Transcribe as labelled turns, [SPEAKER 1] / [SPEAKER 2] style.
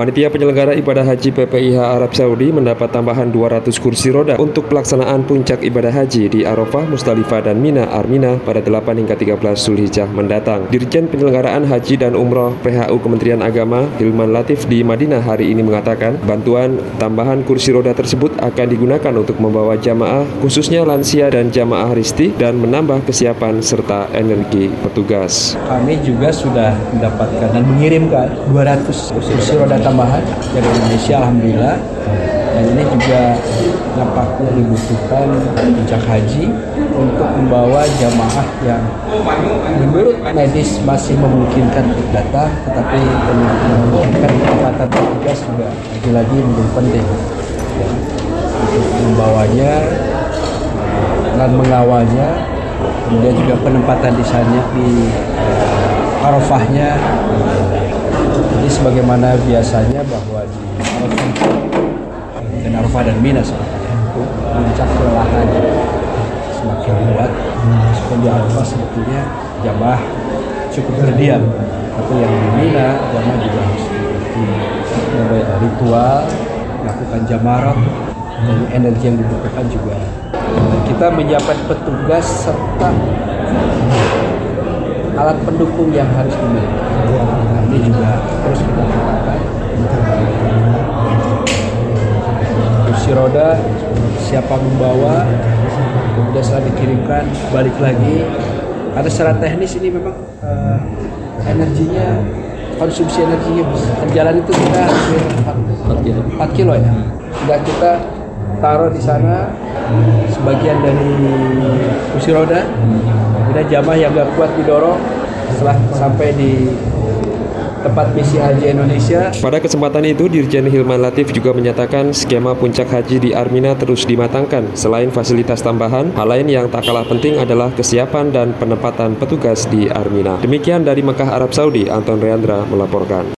[SPEAKER 1] Panitia penyelenggara ibadah haji PPIH Arab Saudi mendapat tambahan 200 kursi roda untuk pelaksanaan puncak ibadah haji di Arafah, Musdalifah, dan Mina Armina pada 8 hingga 13 Zulhijjah mendatang. Dirjen Penyelenggaraan Haji dan Umroh PHU Kementerian Agama Hilman Latif di Madinah hari ini mengatakan bantuan tambahan kursi roda tersebut akan digunakan untuk membawa jamaah khususnya lansia dan jamaah risti dan menambah kesiapan serta energi petugas.
[SPEAKER 2] Kami juga sudah mendapatkan dan mengirimkan 200 kursi roda tambahan dari Indonesia Alhamdulillah. Dan ini juga nampaknya dibutuhkan puncak haji untuk membawa jamaah yang menurut medis masih memungkinkan untuk datang tetapi memungkinkan kekuatan petugas juga lagi-lagi menjadi penting. Ya, untuk membawanya dan mengawalnya kemudian juga penempatan di sana di Arafahnya sebagaimana biasanya bahwa di Arafah dan Mina puncak kelelahan semakin kuat. Meskipun di Arafah sebetulnya cukup berdiam tapi yang di Mina jamaah juga harus mulai ritual melakukan jamarat dan energi yang dibutuhkan juga. Kita menyiapkan petugas serta alat pendukung yang harus dimiliki. Kursi roda, siapa membawa, kemudian setelah dikirimkan balik lagi. Ada secara teknis ini memang uh, energinya konsumsi energinya perjalanan itu kita hampir 4 kilo, 4 kilo ya. Sudah kita taruh di sana sebagian dari kursi roda kemudian jamaah yang gak kuat didorong setelah sampai di tempat misi haji Indonesia.
[SPEAKER 1] Pada kesempatan itu, Dirjen Hilman Latif juga menyatakan skema puncak haji di Armina terus dimatangkan. Selain fasilitas tambahan, hal lain yang tak kalah penting adalah kesiapan dan penempatan petugas di Armina. Demikian dari Mekah, Arab Saudi, Anton Reandra melaporkan.